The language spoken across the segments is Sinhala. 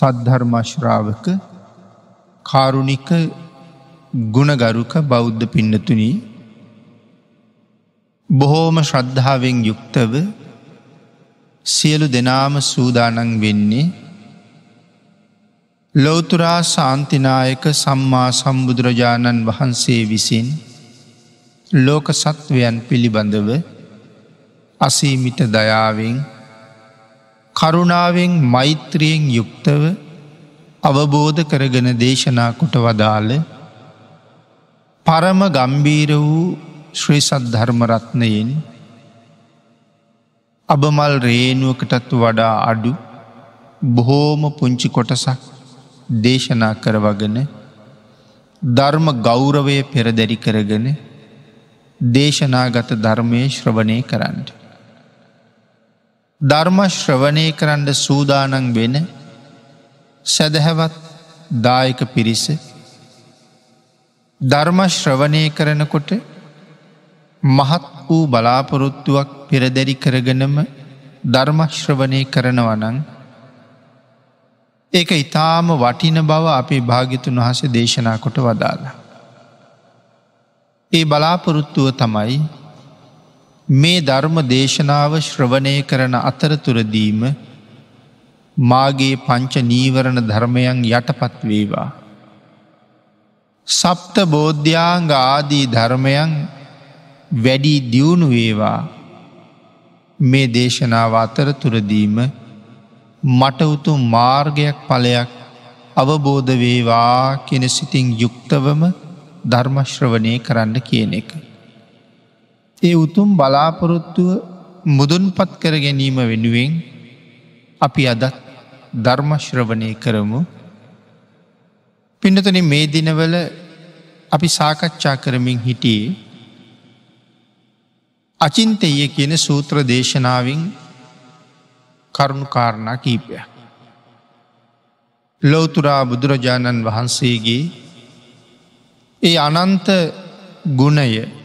සද්ධර්මශ්‍රාවක කාරුණික ගුණගරුක බෞද්ධ පින්නතුනී බොහෝම ශ්‍රද්ධාවෙන් යුක්තව සියලු දෙනාම සූදානන් වෙන්නේ ලෝතුරා සාන්තිනායක සම්මා සම්බුදුරජාණන් වහන්සේ විසින් ලෝක සත්වයන් පිළිබඳව අසීමිට දයාවෙන් කරුණාවෙන් මෛත්‍රියෙන් යුක්තව අවබෝධ කරගෙන දේශනා කොට වදාළ පරම ගම්බීර වූ ශ්‍රී සද්ධර්මරත්නයෙන් අබමල් රේනුවකටත් වඩා අඩු බොහෝම පුංචි කොටසක් දේශනා කරවගෙන ධර්ම ගෞරවය පෙරදැරි කරගෙන දේශනාගත ධර්මය ශ්‍රවණය කරන්නට. ධර්මශ්‍රවණය කරන්න සූදානන් වෙන සැදැහැවත් දායක පිරිස ධර්මශ්‍රවණය කරනකොට මහත් වූ බලාපොරොත්තුවක් පෙරදැරි කරගෙනම ධර්මශ්‍රවණය කරනවනං ඒක ඉතාම වටින බව අපේ භාගිතුන් වහස දේශනා කොට වදාලා. ඒ බලාපොරොත්තුව තමයි මේ ධර්ම දේශනාව ශ්‍රවණය කරන අතරතුරදීම මාගේ පංච නීවරණ ධර්මයන් යටපත් වේවා. සප්ත බෝධ්‍යාංග ආදී ධර්මයන් වැඩි දියුණු වේවා මේ දේශනාව අතරතුරදීම මට උතු මාර්ගයක් පලයක් අවබෝධ වේවා කෙන සිතින් යුක්තවම ධර්මශ්‍රවනය කරන්න කියන එක. ඒ උතුම් බලාපොරොත්තුව මුදුන්පත් කර ගැනීම වෙනුවෙන් අපි අදත් ධර්මශ්‍රවනය කරමු පිඩතන මේ දිනවල අපි සාකච්ඡා කරමින් හිටියේ අචින්තය කියන සූත්‍ර දේශනාවෙන් කරුණු කාරණා කීපය. ලෝතුරා බුදුරජාණන් වහන්සේගේ ඒ අනන්ත ගුණය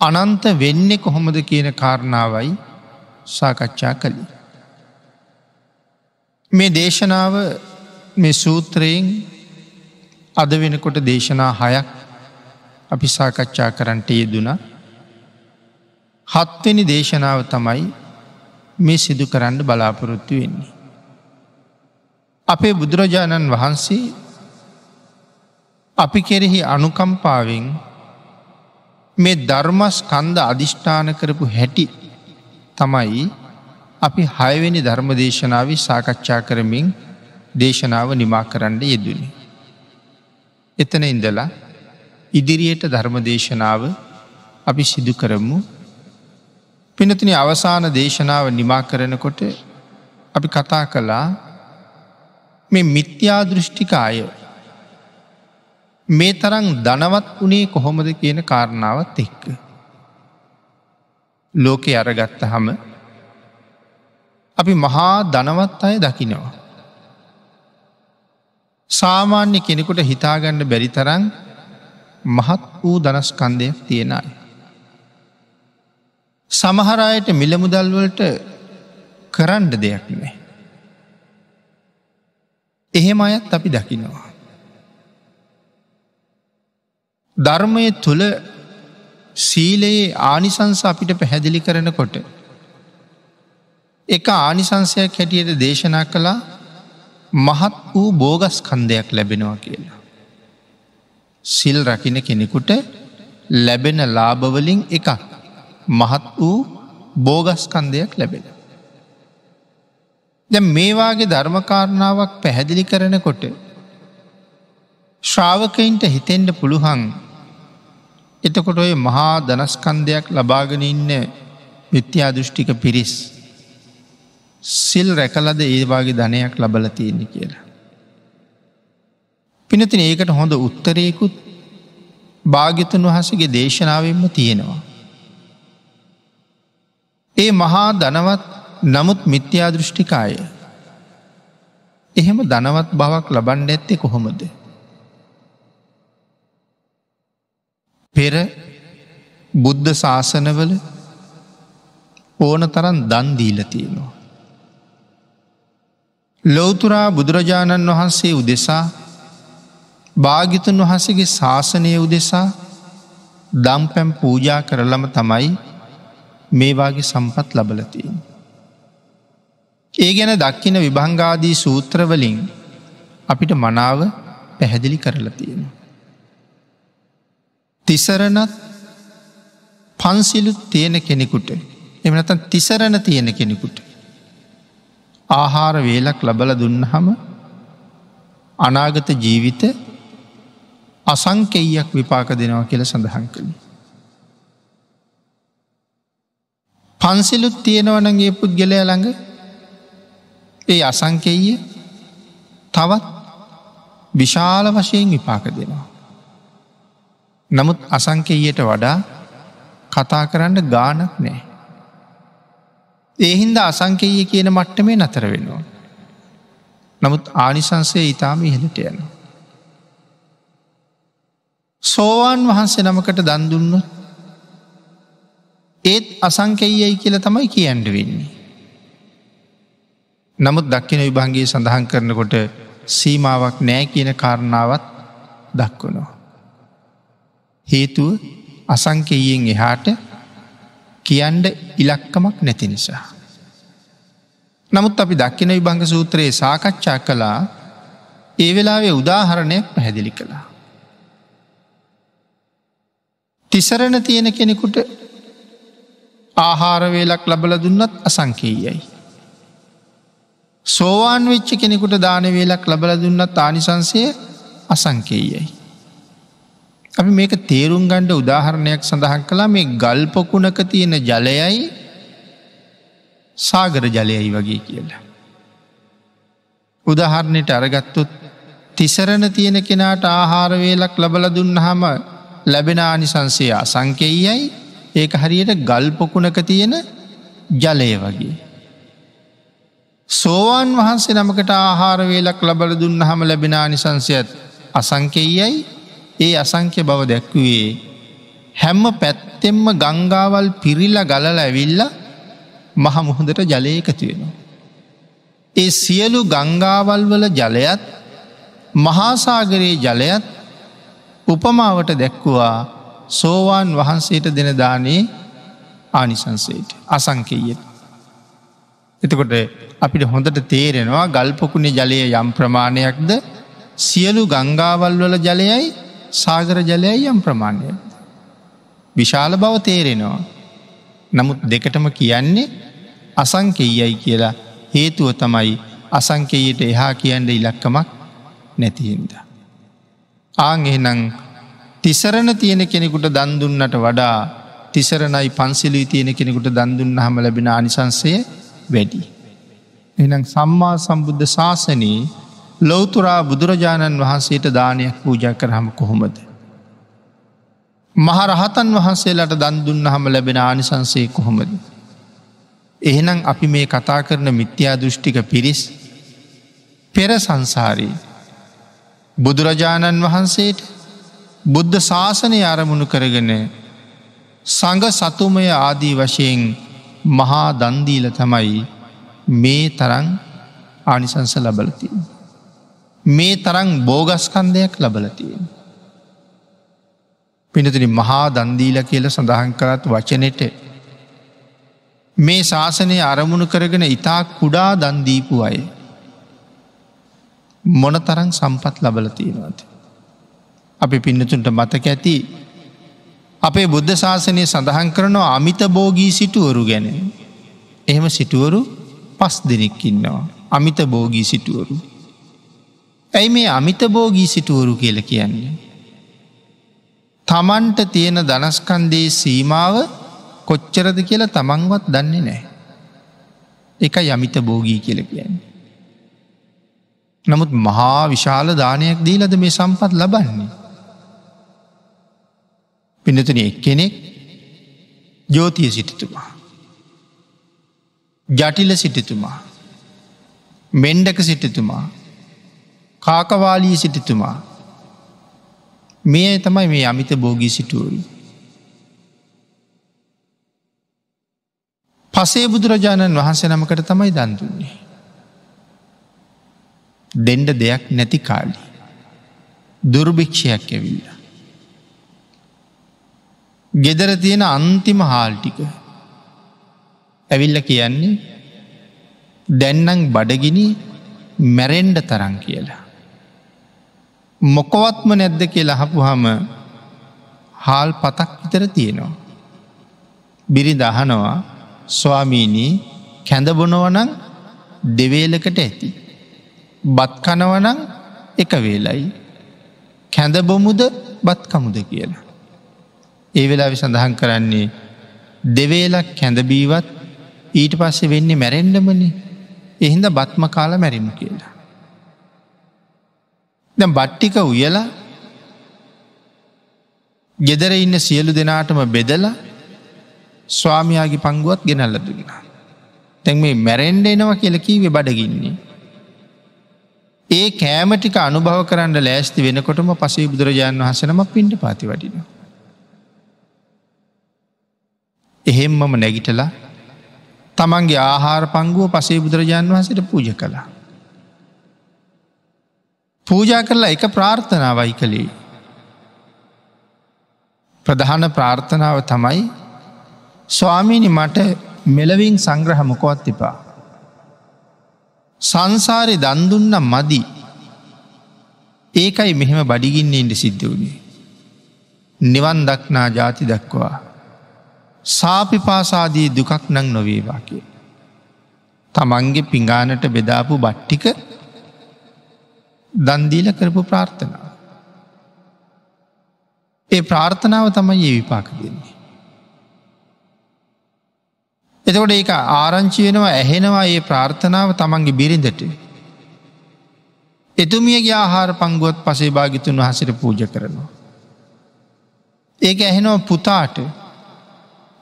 අනන්ත වෙන්න කොහොමද කියන කාරණාවයි සාකච්ඡා කළි. මේ දේශනාව මේ සූත්‍රයෙන් අද වෙනකොට දේශනා හයක් අපි සාකච්ඡා කරන්නට යෙදුනා හත්වෙනි දේශනාව තමයි මේ සිදු කරන්න බලාපොරොත්තු වෙන්නේ. අපේ බුදුරජාණන් වහන්සේ අපි කෙරෙහි අනුකම්පාවෙන් මේ ධර්මස් කන්ද අධිෂ්ඨාන කරපු හැටි තමයි අපි හයවෙනි ධර්ම දේශනාව සාකච්ඡා කරමින් දේශනාව නිමා කරන්න යෙදනි. එතන ඉඳලා ඉදිරියට ධර්ම දේශනාව අපි සිදු කරමු පිනතින අවසාන දේශනාව නිමා කරනකොට අපි කතා කළා මේ මිත්‍යා දෘෂ්ටික අය මේ තරං ධනවත් වනේ කොහොමද කියන කාරණාවත් එක්ක. ලෝකෙ අරගත්ත හම අපි මහා ධනවත් අය දකිනවා. සාමාන්‍ය කෙනෙකුට හිතාගන්න බැරි තරන් මහත් වූ දනස්කන්දයක් තියෙනයි. සමහරයට මිලමුදල්වලට කරන්න දෙයක් නෑ. එහෙම අයත් අපි දකිනවා. ධර්මය තුළ සීලයේ ආනිසංස අපිට පැහැදිලි කරනකොට එක ආනිසංසයක් හැටියට දේශනා කළා මහත් වූ බෝගස් කන්දයක් ලැබෙනවා කියලා. සිල් රකින කෙනෙකුට ලැබෙන ලාභවලින් එකක් මහත් වූ බෝගස්කන්දයක් ලැබෙන. දැ මේවාගේ ධර්මකාරණාවක් පැහැදිලි කරනකොට ශ්‍රාවකයින්ට හිතෙන්ට පුළුහන් එතකොට ඔය මහා දනස්කන්දයක් ලබාගෙන ඉන්න විත්‍යා දෘෂ්ටික පිරිස් සිල් රැකලද ඒවාගේ ධනයක් ලබල තියෙන්නේ කියලා. පිනතින ඒකට හොඳ උත්තරයකුත් භාගිතන් වහසගේ දේශනාවෙන්ම තියෙනවා. ඒ මහා දනවත් නමුත් මිත්‍යා දෘෂ්ටිකාය. එහෙම දනවත් බවක් ලබන්ඩ ඇත්තේ කොහොමද. පෙර බුද්ධ ශාසනවල ඕන තරන් දන්දීල තියෙනවා. ලොවතුරා බුදුරජාණන් වහන්සේ උදෙසා භාගිතුන් වහසගේ ශාසනය උදෙසා දම් පැම් පූජා කරලම තමයි මේවාගේ සම්පත් ලබලතියෙන්. ඒ ගැන දක්කින විභංගාදී සූත්‍රවලින් අපිට මනාව පැහැදිලි කරලා තියෙන. තිසරණත් පන්සිලුත් තියෙන කෙනෙකුට එමනතන් තිසරණ තියෙන කෙනෙකුට ආහාර වේලක් ලබල දුන්නහම අනාගත ජීවිත අසංකෙයක් විපාක දෙනවා කියල සඳහන් කළ. පන්සිලුත් තියෙනවනගේ පුද්ගලය ළඟ ඒ අසංකෙය තවත් විශාල වශයෙන් විපාක දෙනවා. නමුත් අසංකෙයට වඩා කතා කරන්න ගානක් නෑ. ඒහින්ද අසංකයේ කියන මට්ටමේ නතර වෙනවා. නමුත් ආනිසංසය ඉතාම ඉහළට යනවා. සෝවාන් වහන්සේ නමකට දන්දුන්න ඒත් අසංකෙයයි කියල තමයි කියන්ඩ වෙන්නේ. නමුත් දක්කින විභන්ගේ සඳහන් කරනකොට සීමාවක් නෑ කියන කාරණාවත් දක්වනවා. හේතුව අසංකෙයෙන් එහාට කියන්ඩ ඉලක්කමක් නැති නිසා. නමුත් අපි දක්කින විභංග සූත්‍රයේ සාකච්ඡා කළා ඒ වෙලාවේ උදාහරණයක් පැහැදිලි කළා. තිසරණ තියෙන කෙනෙකුට ආහාරවේලක් ලබල දුන්නත් අසංකීයයි. සෝවාන් වෙච්ච කෙනෙකුට දානවේලක් ලබල දුන්නත් ආනිසන්සය අසංකේයයි. අපි මේක තේරුම් ගණ්ඩ උදාහරණයක් සඳහන් කලා මේ ගල්පොකුණක තියෙන ජලයයි සාගර ජලයයි වගේ කියලා. උදාහරණයට අරගත්තුත් තිසරණ තියෙන කෙනාට ආහාරවේලක් ලබල දුන්නහම ලැබෙන ආනිසංසය අසංකෙයයි ඒක හරියට ගල්පොකුණක තියෙන ජලය වගේ. සෝවාන් වහන්සේ නමකට ආහාරවේලක් ලබල දුන්න හම ලැබෙන ආනිසංසයත් අසංකෙයයි ඒ අසංක්‍ය බව දැක්වයේ හැම්ම පැත්තෙම්ම ගංගාවල් පිරිල්ල ගලල ඇවිල්ල මහමුහොදට ජලය එකතු වෙනවා. ඒ සියලු ගංගාවල් වල ජලයත් මහාසාගරයේ ජලයත් උපමාවට දැක්කුවා සෝවාන් වහන්සේට දෙන දානේ ආනිසංසේට අසංකයට. එතකොට අපිට හොඳට තේරෙනවා ගල්පොකුණේ ජලය යම් ප්‍රමාණයක්ද සියලු ගංගාවල් වල ජලයයි සාගර ජලයයි යම් ප්‍රමාණය. විශාල බව තේරෙනවා. නමුත් දෙකටම කියන්නේ අසංකෙයයි කියලා හේතුව තමයි අසංකයට එහා කියන්න ඉලක්කමක් නැතිහින්ද. ආං එහනං තිසරණ තියෙන කෙනෙකුට දන්දුන්නට වඩා තිසරණයි පන්සිලී තියෙන කෙනෙකුට දන්දුන්න හම ලැබෙන අනිසංසය වැඩි. එනම් සම්මා සම්බුද්ධ ශාසනයේ ලොවතුරා බුදුරජාණන් වහන්සේට දානයක් පූජ කරහම කොහොමද. මහරහතන් වහන්සේලට දන්දුන්න හම ලැබෙන ආනිසන්සේ කොහොමද. එහෙනම් අපි මේ කතා කරන මිත්‍යා දෘෂ්ටික පිරිස් පෙර සංසාරී බුදුරජාණන් වහන්සේට බුද්ධ ශාසනය අරමුණු කරගෙන සඟ සතුමය ආදී වශයෙන් මහා දන්දීල තමයි මේ තරං ආනිසංස ලබලතිය. මේ තරං බෝගස්කන්දයක් ලබලතියෙන්. පිනතින මහා දන්දීල කියල සඳහන් කරත් වචනෙට මේ ශාසනය අරමුණු කරගෙන ඉතා කුඩා දන්දීපු අය මොන තරන් සම්පත් ලබලතියෙනවාද. අපි පින්නතුන්ට මතක ඇති අපේ බුද්ධ ශාසනය සඳහන් කරනවා අමිත බෝගී සිටුවරු ගැන. එහෙම සිටුවරු පස් දෙනෙක්කින්නවා. අමිත බෝගී සිටුවරු. ඇයි මේ අමිත බෝගී සිටුවරු කියල කියන්නේ. තමන්ට තියෙන දනස්කන්දේ සීමාව කොච්චරද කියලා තමන්වත් දන්නේ නෑ. එක යමිත බෝගී කියල කියන්නේ. නමුත් මහා විශාල දානයක් දීලද මේ සම්පත් ලබන්නේ. පිනතුන එක්කෙනෙක් ජෝතිය සිටිතුමා. ජටිල සිටිතුමා. මෙන්ඩක සිටිතුමා. කාකවාලී සිටිතුමා. මේ තමයි මේ අමිත බෝගී සිටුවරු. පසේ බුදුරජාණන් වහන්සේ නමකට තමයි දන්දුන්නේ. දෙන්ඩ දෙයක් නැති කාලි. දුර්භික්ෂයක් ඇවිල්ල. ගෙදර තියෙන අන්තිම හාල්ටික ඇවිල්ල කියන්නේ දැන්නං බඩගිනි මැරෙන්ඩ තරන් කියලා. මොකොවත්ම නැද්ද කියලා හපු හම හාල් පතක් විතර තියෙනවා. බිරි දහනවා ස්වාමීනී කැඳබොනවනං දෙවේලකට ඇති. බත් කනවනං එක වේලයි. කැඳබොමුද බත්කමුද කියලා. ඒ වෙලා සඳහන් කරන්නේ දෙවේලක් කැඳබීවත් ඊට පස්සේ වෙන්නේ මැරෙන්ඩමනි එහින්ද බත්ම කාල මැරිමු කියලා. ද බට්ටික උයලා ගෙදර ඉන්න සියලු දෙනාටම බෙදලා ස්වාමයාගේ පංගුවත් ගෙනල්ල දුන්නා. තැන් මේ මැරෙන්ඩ එනවා කියල කීවෙ බඩගින්නේ. ඒ කෑමටික අනුභව කරන්න ලෑස්ති වෙනකොටම පසේ බුදුරජාණන් වහසනම පින්ට පාති වඩින. එහෙම්මම නැගිටලා තමන්ගේ ආහාර පංගුව පසේ බුදුරජාණන් වහසට පූජ කළා. පූජා කරලා එක ප්‍රාර්ථනාවයි කළේ. ප්‍රධාන ප්‍රාර්ථනාව තමයි ස්වාමීනි මට මෙලවින් සංග්‍රහ මොකොත් එපා. සංසාරය දන්දුන්න මදි ඒකයි මෙහෙම බඩිගින්නට සිද්ධ වුණේ. නිවන් දක්නා ජාති දක්වා. සාපිපාසාදී දුකක් නං නොවේවා කිය. තමන්ගේ පිඟානට බෙදාපු බට්ටික දන්දීල කරපු ප්‍රාර්ථනාව. ඒ ප්‍රාර්ථනාව තමයි ඒ විපාක දෙන්නේ. එතකොට ඒක ආරංචි වෙනවා ඇහෙනවා ඒ ප්‍රාර්ථනාව තමන්ගේ බිරිඳට. එතුමියගේ ආහාර පංගුවත් පසේ භාගිතුන් වහසට පූජ කරනවා. ඒක ඇහෙනව පුතාට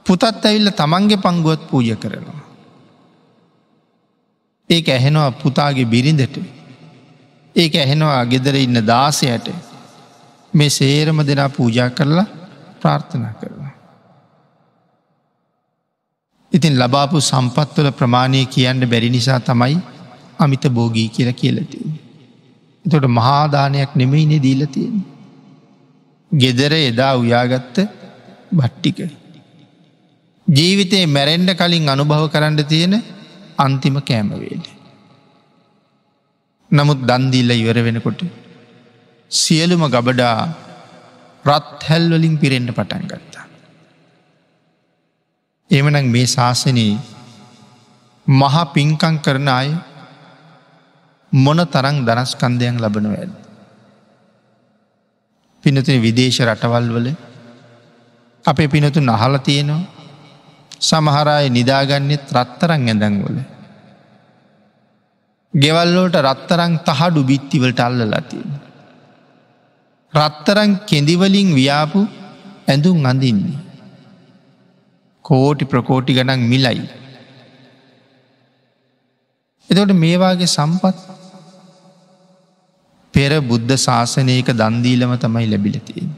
පුතත් ඇවිල්ල තමන්ගේ පංගුවත් පූජ කරනවා. ඒක ඇහෙනවා පුතාගේ බිරිඳට ඒක ඇහෙනවා ගෙදර ඉන්න දාසයට මේ සේරම දෙනා පූජා කරලා ප්‍රාර්ථනා කරනවා. ඉතින් ලබාපු සම්පත්වල ප්‍රමාණය කියන්න බැරි නිසා තමයි අමිත බෝගී කියල කියලතිය. එතොට මහාදානයක් නෙමෙයිනෙ දීලතියෙන්. ගෙදර එදා උයාගත්ත බට්ටික. ජීවිතේ මැරෙන්ඩ කලින් අනුභව කරන්න තියෙන අන්තිම කෑමවේට. නමුත් දන්දීල්ල ඉවර වෙනකොට සියලුම ගබඩා රත් හැල්වලින් පිරෙන්ට පටන් ගත්තා. එමනං මේ ශාසනයේ මහා පින්කං කරන අය මොන තරං දනස්කන්දයන් ලබනව ඇද. පිනතුන විදේශ රටවල් වල අපේ පිනතු නහල තියෙනවා සමහරය නිදාගන්නෙත් රත්තරං ඇඳංවල. ගෙවල්ලෝට රත්තරං තහඩු බිත්තිවලට අල්ලලතියෙන. රත්තරං කෙදිවලින් ව්‍යාපු ඇඳුම් අඳින්නේ. කෝටි ප්‍රකෝටි ගනන් මිලයි. එතොට මේවාගේ සම්පත් පෙර බුද්ධ ශාසනයක දන්දීලම තමයි ලැබිලතියෙන්.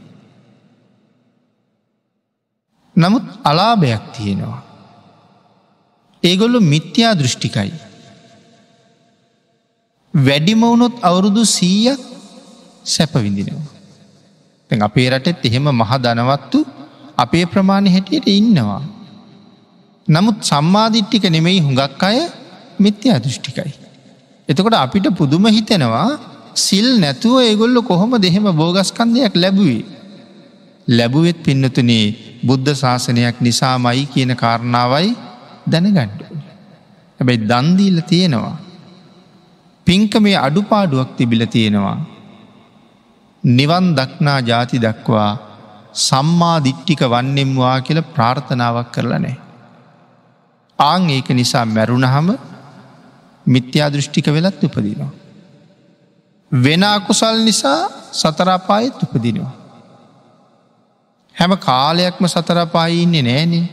නමුත් අලාභයක් තියෙනවා. ඒගොල්ලු මිත්‍යා දෘෂ්ටිකයි. වැඩිමවුණොත් අවුරුදු සීයක් සැපවිඳිනවා. තැන් අපේ රටෙත් එහෙම මහ දනවත්තු අපේ ප්‍රමාණය හැටියට ඉන්නවා. නමුත් සම්මාධිට්ටික නෙමෙයි හුඟක් අය මිත්‍යා දෘෂ්ටිකයි. එතකොට අපිට පුදුම හිතෙනවා සිල් නැතුව ඒගොල්ල කොහොම දෙහෙම බෝගස්කන්දයක් ලැබුවේ. ලැබුවෙත් පින්නතුනේ බුද්ධ ශාසනයක් නිසාමයි කියන කාරණාවයි දැනගණ්ඩ. හැබැයි දන්දීල තියෙනවා. පින්ක මේ අඩුපාඩුවක් තිබිල තියෙනවා. නිවන් දක්නා ජාති දක්වා සම්මා දිට්ටික වන්නෙම්වා කියල ප්‍රාර්ථනාවක් කරලනේ. ආං ඒක නිසා මැරුණහම මිත්‍යා දෘෂ්ටික වෙලත් උපදිනවා. වෙන අකුසල් නිසා සතරාපායත් උපදිනවා. හැම කාලයක්ම සතරපායින්නේ නෑනේ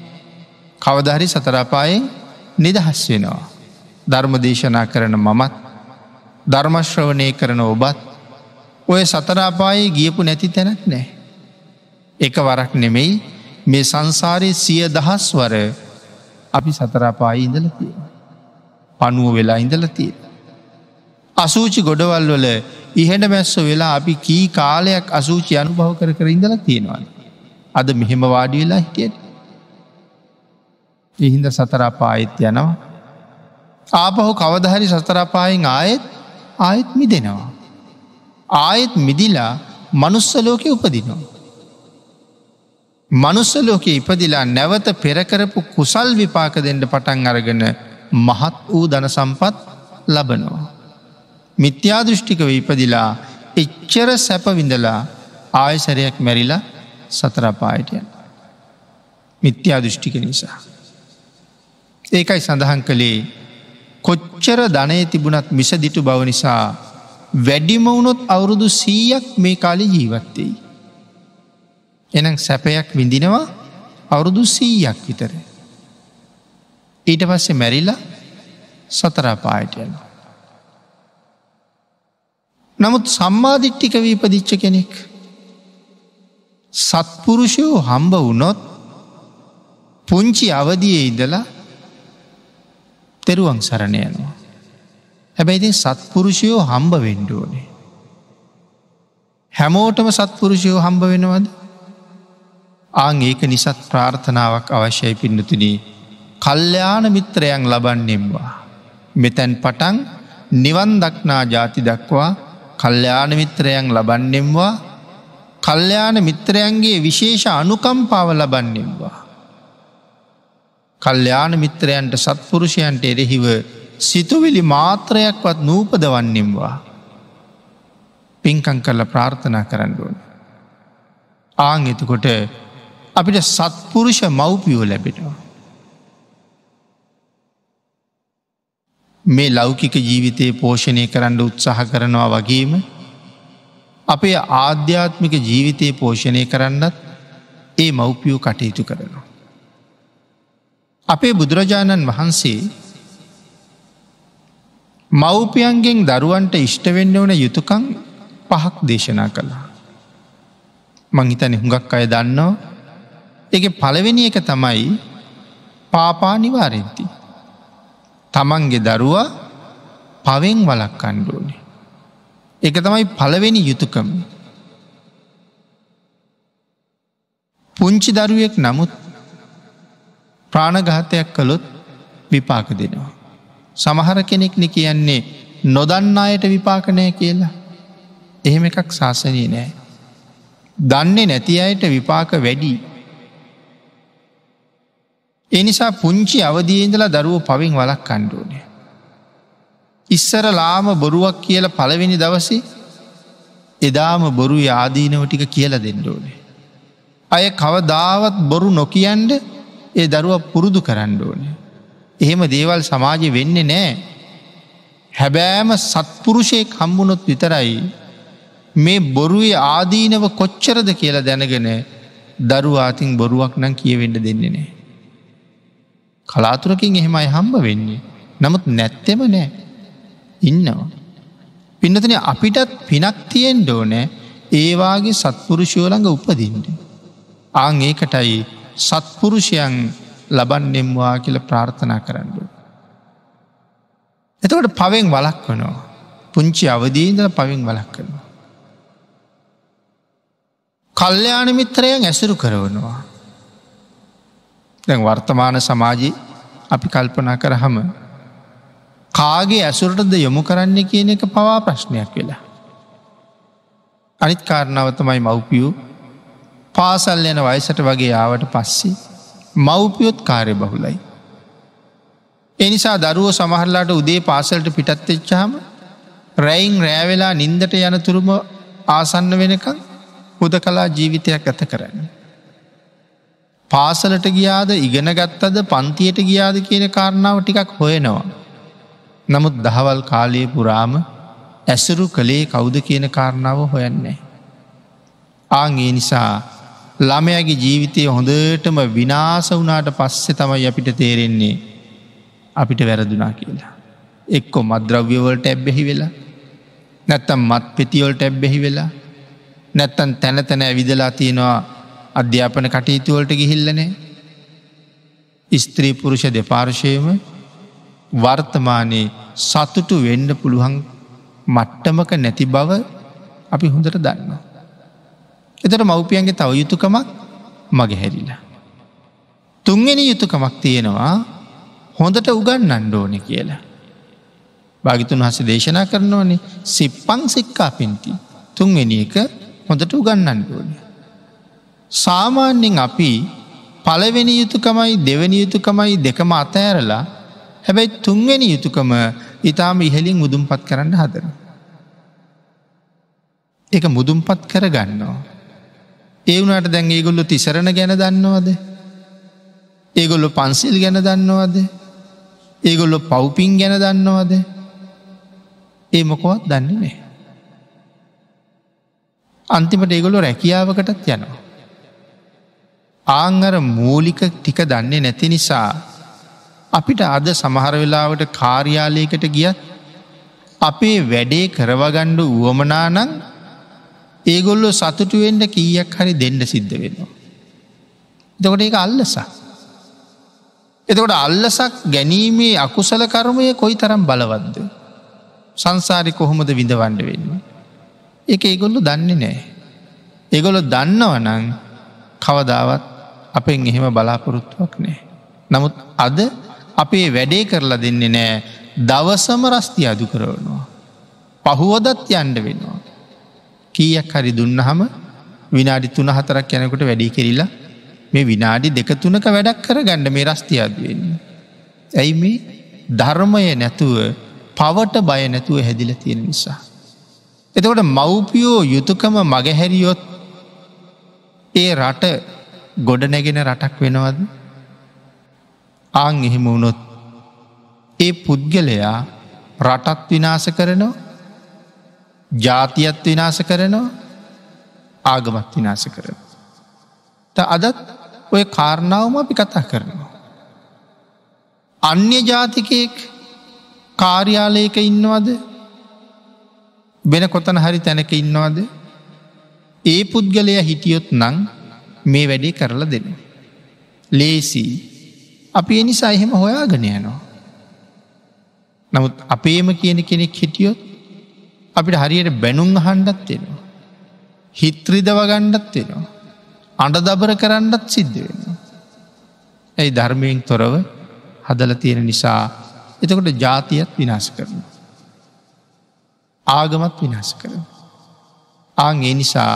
කවදහරි සතරාපායෙන් නිදහස් වෙනවා. ධර්ම දේශනා කරන මමත් ධර්මශ්‍රවනය කරන ඔබත් ඔය සතරාපායේ ගියපු නැති තැනක් නෑ. එක වරක් නෙමෙයි මේ සංසාරය සිය දහස් වර අපි සතරාපායි ඉඳල තිය. පනුව වෙලා ඉඳල තිය. අසූචි ගොඩවල් වල ඉහෙට මැස්ස වෙලා අපි කී කාලයක් අසූචි අනුභව කර කර ඉඳල තියෙනවා. අද මෙහෙම වාඩි වෙලා හිටියට. ඉහින්ද සතරාපායිත් යනවා. ආපහු කවදහරි සතරාපායෙන් ආයෙත් ආයෙත් මි දෙනවා. ආයෙත් මිදිලා මනුස්සලෝක උපදිනවා. මනුස්සලෝක ඉපදිලා නැවත පෙරකරපු කුසල් විපාක දෙන්න පටන් අරගෙන මහත් වූ දන සම්පත් ලබනවා. මිත්‍යාදෘෂ්ටිකව ඉපදිලා එච්චර සැපවිඳලා ආයසරයක් මැරිලා සතරපායටයන්. මිත්‍යාදෘෂ්ටික නිසා. ඒකයි සඳහන් කළේ කොච්චර ධනය තිබුණත් මිසදිටු බව නිසා වැඩිමවුණොත් අවුරුදු සීයක් මේ කාලි ජීවත්තෙයි. එනම් සැපයක් විඳිනවා අවුරුදු සීයක් විතර. ඊට පස්සේ මැරිලා සතරාපායට යනවා. නමුත් සම්මාධිට්ටික වීපදිච්ච කෙනෙක්. සත්පුරුෂයෝ හම්බ වුණොත් පුංචි අවදියේ ඉදලා තෙරුවන් සරණ යනවා. හැබැයිති සත්පුරුෂයෝ හම්බ වෙන්ඩුවනේ. හැමෝටම සත්පුරුෂයෝ හම්බ වෙනවද. ආං ඒක නිසත් ප්‍රාර්ථනාවක් අවශ්‍යයි පින්නතුනී කල්්‍යයාන මිත්‍රයන් ලබන්නෙම්වා. මෙතැන් පටන් නිවන් දක්නා ජාති දක්වා කල්්‍යයාන මිත්‍රයන් ලබන්නෙම්වා කල්්‍යයාන මිත්‍රයන්ගේ විශේෂ අනුකම්පාව ලබන්නෙම්වා. කල්්‍යයාන මිත්‍රයන්ට සත්පුරුෂයන්ට එරෙහිව සිතුවිලි මාත්‍රයක්වත් නූපදවන්නෙම්වා. පින්කං කරල ප්‍රාර්ථනා කරන්නුවන්. ආං එතකොට අපිට සත්පුරුෂ මව්පියෝ ලැබෙනවා. මේ ලෞකික ජීවිතයේ පෝෂණය කරන්න උත්සාහ කරනවා වගේම අපේ ආධ්‍යාත්මික ජීවිතයේ පෝෂණය කරන්නත් ඒ මව්පියෝ කටයුතු කරනවා. අපේ බුදුරජාණන් වහන්සේ මව්පියන්ගෙන් දරුවන්ට ඉෂ්ටවෙන්න වන යුතුකං පහක් දේශනා කළා. මංහිතන හුඟක් අය දන්නවා එක පළවෙනි එක තමයි පාපා නිවාරෙන්ති. තමන්ගේ දරුවා පවෙන් වලක් කණ්ඩුවනේ. එක තමයි පළවෙනි යුතුකම. පුංචි දරුවෙක් නමුත් ප්‍රාණඝාතයක් කළොත් විපාක දෙනවා. සමහර කෙනෙක්න කියන්නේ නොදන්න අයට විපාකනය කියලා. එහෙම එකක් ශාසනී නෑ. දන්නේ නැති අයට විපාක වැඩි. එනිසා පුංචි අවදීන්දලා දරුව පවින් වලක් කණ්ඩුවනේ. ඉස්සර ලාම බොරුවක් කියල පළවෙනි දවසේ එදාම බොරු ආදීනව ටික කියල දෙන්නඩෝනේ. අය කවදාවත් බොරු නොකියන්ඩ ඒ දරුව පුරුදු කරන්න ඕනේ. එහෙම දේවල් සමාජය වෙන්න නෑ. හැබෑම සත්පුරුෂයෙක් හම්බුණොත් විතරයි මේ බොරුවේ ආදීනව කොච්චරද කියලා දැනගෙන දරුවාතින් බොරුවක් නම් කියවෙන්න දෙන්නේ නෑ. කලාතුරකින් එහෙමයි හම්බ වෙන්නේ. නමුත් නැත්තෙම නෑ. ඉන්නවා. පින්නතන අපිටත් පිනක් තියෙන් ඩෝනෑ ඒවාගේ සත්පුරුෂයෝළඟ උපදින්ට. ආං ඒකටයි සත්පුරුෂයන් ලබන්නෙම්වා කියල ප්‍රාර්ථනා කරන්නු. එතකට පවෙන් වලක් වනවා. පුංචි අවදීන්දල පවින් වලක් කරනවා. කල්්‍යයාන මිත්‍රයන් ඇසුරු කරවනවා. දැන් වර්තමාන සමාජී අපි කල්පනා කරහම කාගේ ඇසුරටද යොමු කරන්නේ කියන එක පවා ප්‍රශ්නයක් වෙලා. අනිත් කාරණාව තමයි මව්පියූ පාසල් යන වයිසට වගේ ආවට පස්සේ මව්පියොත් කාරය බහුලයි. එනිසා දරුව සමහරලාට උදේ පාසල්ට පිටත් එච්චාම රැයින් රෑවෙලා නින්දට යනතුරුම ආසන්න වෙනකං හුද කලා ජීවිතයක් ඇත කරන්න. පාසලට ගියාද ඉගෙන ගත්තද පන්තියට ගියාද කියන කාරණාව ටිකක් හොයනවා. නමුත් දහවල් කාලය පුරාම ඇසුරු කළේ කෞුද කියන කාරණාව හොයන්නේ. ආං ඒ නිසා ළමයගේ ජීවිතය හොඳටම විනාස වනාට පස්සෙ තමයි අපිට තේරෙන්නේ අපිට වැරදුනා කියලා. එක්කො මද්‍රව්‍යවලට ඇබ්බෙහි වෙලා නැත්තම් මත් පෙතිවලට ඇබ්බෙහි වෙලා නැත්තන් තැන තැන ඇවිදලා තියෙනවා අධ්‍යාපන කටයුතුවලට ගිහිල්ලනේ ස්ත්‍රී පුරුෂ දෙපාර්ශයම වර්තමානයේ සතුටු වෙන්ඩ පුළුවන් මට්ටමක නැති බව අපි හොඳට දන්න. එතට මව්පියන්ගේ තව යුතුකමක් මගේ හැරිලා. තුන්ගෙන යුතුකමක් තියෙනවා හොඳට උගන්න අන්ඩෝන කියලා. භාගිතුන් හස දේශනා කරනවනේ සිප්පං සික්කා පින්ති තුන්වෙනි එක හොඳට උගන්නන්න ඕන. සාමාන්‍යෙන් අපි පලවෙනි යුතුකමයි දෙවැනි යුතුකමයි දෙකම අතෑරලා හැබැයි තුන්වෙනි යුතුකම ඉතාම ඉහලින් මුදුම්පත් කරන්න හදර. එක මුදුම්පත් කර ගන්නවා. ඒ වුණට දැන් ඒගොල්ලො තිසරණ ගැන දන්නවද. ඒගොල්ලො පන්සිල් ගැන දන්නවද. ඒගොල්ලො පව්පින් ගැන දන්නවද. ඒ මොකොවත් දන්නේ නෑ. අන්තිමට ඒගොලු රැකියාවකටත් යනවා. ආංගර මූලික ටික දන්නේ නැති නිසා අපිට අද සමහර වෙලාවට කාර්යාලයකට ගියත් අපේ වැඩේ කරවගණ්ඩ වුවමනානං ඒගොල්ලො සතුටුවෙන්ට කීයක් හරි දෙන්න සිද්ධ වෙනවා. එතකොට ඒක අල්ලසා. එතකොට අල්ලසක් ගැනීමේ අකුසල කර්මය කොයි තරම් බලවද්ද. සංසාරි කොහොමද විඳවන්ඩ වෙන්නේ. එක ඒගොල්ලු දන්නේ නෑ. ඒගොලො දන්නවනං කවදාවත් අපෙන් එහෙම බලාපොරොත්තුවක් නෑ. නමුත් අද අපේ වැඩේ කරලා දෙන්නේ නෑ දවසම රස්ති අදු කරවනවා. පහුවදත් යන්ඩ වෙනවා. කීයක් හරි දුන්නහම විනාඩි තුන හතරක් යැනකොට වැඩි කෙරිලා මේ විනාඩි දෙක තුනක වැඩක් කර ගණ්ඩ මේ රස්තියාදවෙන්නේ. ඇයි මේ ධර්මය නැතුව පවට බය නැතුව හැදිල තියෙන නිසා. එතකොට මව්පියෝ යුතුකම මගහැරියොත් ඒ රට ගොඩනැගෙන රටක් වෙනවද ආං එහෙම වුණොත් ඒ පුද්ගලයා රටත් විනාස කරනවා ජාතියත් විනාස කරනවා ආගමත් විනාස කරන. අදත් ඔය කාරණාවම අපි කතා කරනවා. අන්‍ය ජාතිකයෙක් කාර්යාලයක ඉන්නවද වෙන කොතන හරි තැනක ඉන්නවාද ඒ පුද්ගලය හිටියොත් නං මේ වැඩේ කරලා දෙන. ලේසි අපි එනිසා එහෙම හොයාගෙන යනවා. නමුත් අපේම කියන කෙනෙක් හිටියොත් අපිට හරියට බැනුම් හන්ඩත් වෙනවා. හිත්‍රිදව ගණ්ඩත් වෙනවා. අඩ දබර කරන්නත් සිද්ධ වෙනවා. ඇයි ධර්මයෙන් තොරව හදල තියෙන නිසා එතකොට ජාතියත් විනාශ කරනවා. ආගමත් විනාශ කර. ආං ඒ නිසා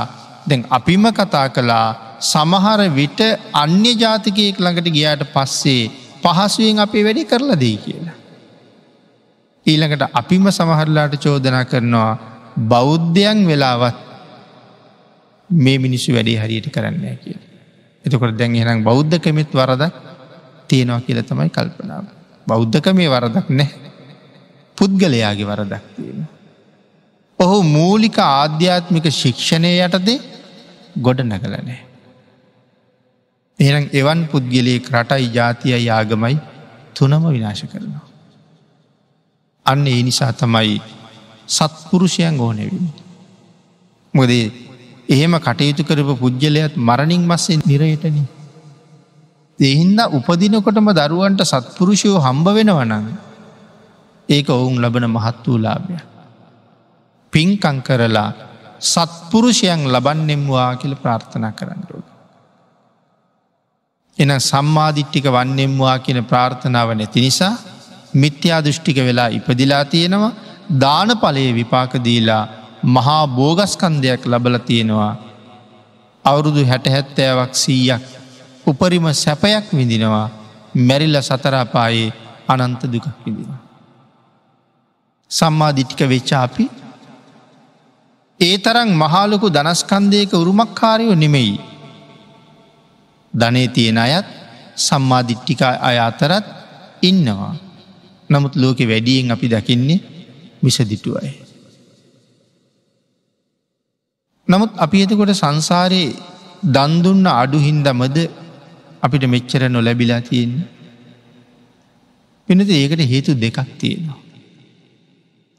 දැන් අපිම කතා කළා සමහර විට අන්‍ය ජාතිකයෙක් ළඟට ගියාට පස්සේ පහසුවෙන් අපේ වැඩි කරලා දෙයි කියලා. ඊළඟට අපිම සමහරලාට චෝදනා කරනවා බෞද්ධයන් වෙලාවත් මේ මිනිස්සු වැඩේ හරියට කරන්න කිය. එතකොට දැන් එනම් බෞද්ධකමෙත් වරදක් තියෙනවා කියල තමයි කල්පනාව. බෞද්ධක මේ වරදක් නැහැ. පුද්ගලයාගේ වරදක් තියෙනවා. ඔහු මූලික ආධ්‍යාත්මික ශික්ෂණය යටතේ ගොඩ නැකලනෑ. එනම් එවන් පුද්ගලයෙක් රටයි ජාතිය යාගමයි තුනම විනාශ කරනවා. අන්න ඒ නිසා තමයි සත්පුරුෂයන් ඕනෙවින්. මොදේ එහෙම කටයුතු කරපු පුද්ගලයත් මරණින් මස්සේ නිරයටන. එහින්ද උපදිනකොටම දරුවන්ට සත්පුරුෂයෝ හම්බ වෙනවනඟ ඒක ඔවුන් ලබන මහත් වූ ලාභයක්. පින්කං කරලා සත්පුරුෂයන් ලබන්නෙම්වා කියල ප්‍රාර්ථනා කරන්නඩෝක. එන සම්මාධිට්ටික වන්නෙම්වා කියන ප්‍රාර්ථනාව නැති නිසා මිත්‍යා දෘෂ්ටික වෙලා ඉපදිලා තියෙනවා දාන පලයේ විපාකදීලා මහා බෝගස්කන්දයක් ලබල තියෙනවා අවුරුදු හැටහැත්තෑවක් සීයක් උපරිම සැපයක් විඳිනවා මැරිල්ල සතරාපායේ අනන්ත දුකක් විදිනවා. සම්මාධිටික වෙච්චාපි ඒ තරං මහාලොකු දනස්කන්දයක උරුමක්කාරයෝ නෙමෙයි. ධනේ තියෙන අයත් සම්මාධිට්ටික අය අතරත් ඉන්නවා. නමුත් ලෝකෙ වැඩියෙන් අපි දකින්නේ මිසදිටුවයි. නමුත් අපි එතකොට සංසාරයේ දන්දුන්න අඩු හින්දමද අපිට මෙච්චර නොලැබිලා තියෙන්නේ. පිනති ඒකට හේතු දෙකක් තියෙනවා.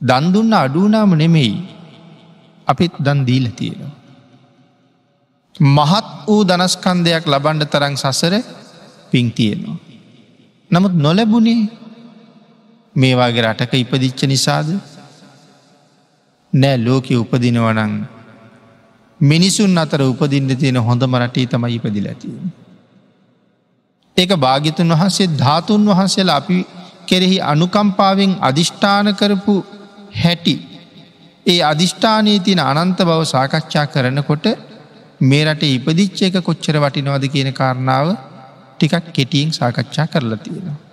දන්දුන්න අඩුනාම නෙමෙයි අපිත් දන් දීල තියෙනවා. මහත් වූ දනස්කන්දයක් ලබන්ඩ තරං සසර පින් තියෙනවා. නමුත් නොලැබුණේ මේවාගේ රටක ඉපදිච්ච නිසාද නෑ ලෝකෙ උපදිනවනං මිනිසුන් අතර උපදින්න තියෙන හොඳම රටේ තමයි ඉපදිල ඇතියෙන. ඒක භාගිතුන් වහන්සේ ධාතුන් වහන්සේලා අපි කෙරෙහි අනුකම්පාවෙන් අධිෂ්ඨාන කරපු හැටි. ඒ අධිෂ්ඨානයේ තියෙන අනන්ත බව සාකච්ඡා කරනකොට මේ රට ඉපදිච්ච එක කොච්චර වටිනවද කියන කාරණාව ටිකක් කෙටියෙන් සාකච්ඡා කරලා තියෙනවා.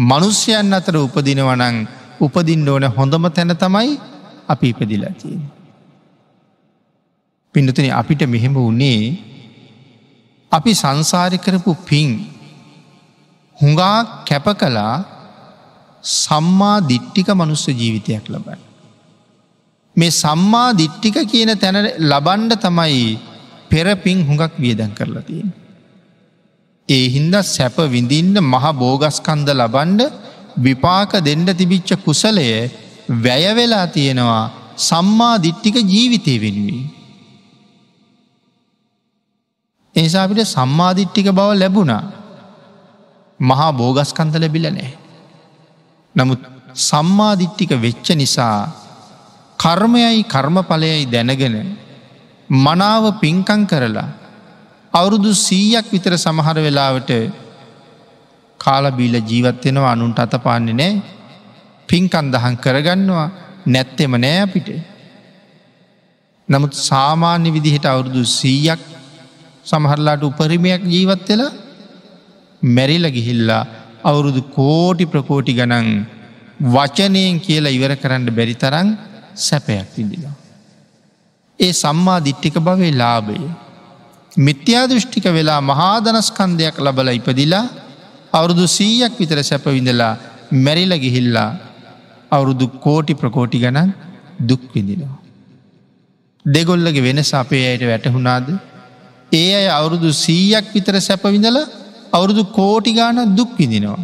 මනුස්්‍යයන් අතර උපදිනවනං උපදින්න ඕන හොඳම තැන තමයි අපි ඉපදිලා තියෙන. පිඩතුන අපිට මෙහෙම වනේ අපි සංසාරි කරපු පින් හුඟා කැප කලා සම්මා දිට්ටික මනුස්ස ජීවිතයක් ලබන්න. මේ සම්මා දිට්ටික කියන තැන ලබන්ඩ තමයි පෙරපින් හුඟක් වියදන් කරලා තියෙන. ඒ හින්ද සැප විඳින්න මහ බෝගස්කන්ද ලබන්ඩ විපාක දෙන්න තිබිච්ච කුසලය වැයවෙලා තියෙනවා සම්මා දිට්ටික ජීවිතය වෙනුවේ. එනිසා අපිට සම්මාධිට්ටික බව ලැබුණා මහා බෝගස්කන්ත ලැබිල නෑ. නමුත් සම්මාධිට්ටික වෙච්ච නිසා කර්මයයි කර්මඵලයයි දැනගෙන මනාව පින්කං කරලා අවුරුදු සීයක් විතර සමහර වෙලාවට කාලබීල ජීවත්වෙනවා අනුන්ට අතපාන්නේ නෑ පින්කන් දහන් කරගන්නවා නැත්තෙම නෑ අපිට. නමුත් සාමාන්‍ය විදිහට අවුරුදු සීයක් සමහරලාට උපරිමයක් ජීවත් වෙලා මැරිල ගිහිල්ලා අවුරුදු කෝටි ප්‍රකෝටි ගනන් වචනයෙන් කියලා ඉවර කරන්න බැරි තරන් සැපයක් විදිලා. ඒ සම්මා දිට්ටික භවේ ලාභය. මිත්‍යා දෘෂ්ටික වෙලා මහාදනස්කන්දයක් ලබල ඉපදිලා අවුරුදු සීයක් විතර සැපවිඳලා මැරිල ගිහිල්ලා අවුරුදු කෝටි ප්‍රකෝටි ගණන් දුක් විඳිනවා. දෙගොල්ලගේ වෙනස අපේ අයට වැටහුණාද ඒ අය අවුරුදු සීයක් විතර සැපවිඳල අවුරුදු කෝටි ගාන දුක් විඳිනවා.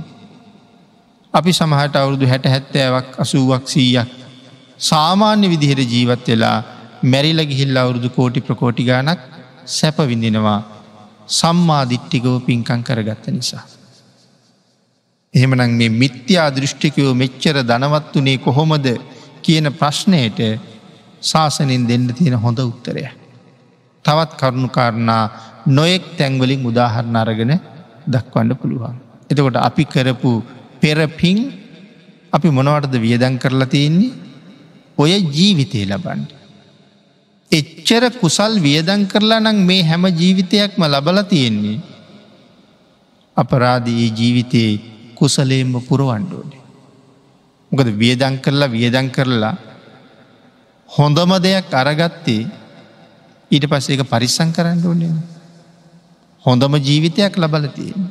අපි සමහට අවුරුදු හැට හැත්තෑවක් අසුවක් සීයක් සාමාන්‍ය විදිහට ජීවත් වෙලා මැරිල ගිහිල්ල අවුරුදු කෝටි ප්‍රකෝටි ගානක් සැප විඳිනවා සම්මාධිට්ටිකව පින්කං කරගත්ත නිසා. එහෙමනං මේ මිත්‍යා දෘෂ්ටිකයෝ මෙච්චර ධනවත් වනේ කොහොමද කියන ප්‍රශ්නයට ශාසනින් දෙන්න තියෙන හොඳ උත්තරය. තවත් කරුණුකාරණා නොයෙක් තැන්වලින් උදාහරණ අරගෙන දක්වන්න පුළුවන්. එතකොට අපි කරපු පෙරපින් අපි මොනවටද වියදන් කරලා තියෙන්නේ ඔය ජීවිතය ලබන්න. එච්චර කුසල් වියදන් කරලා නං මේ හැම ජීවිතයක්ම ලබල තියෙන්නේ. අපරාධයේ ජීවිතයේ කුසලේම පුරුවන්ඩෝනේ. මොකද වියදන් කරලා වියදන් කරලා හොඳම දෙයක් අරගත්තේ ඊට පස්සේ එක පරිස්සං කරන්න ඕනේ. හොඳම ජීවිතයක් ලබල තියෙන.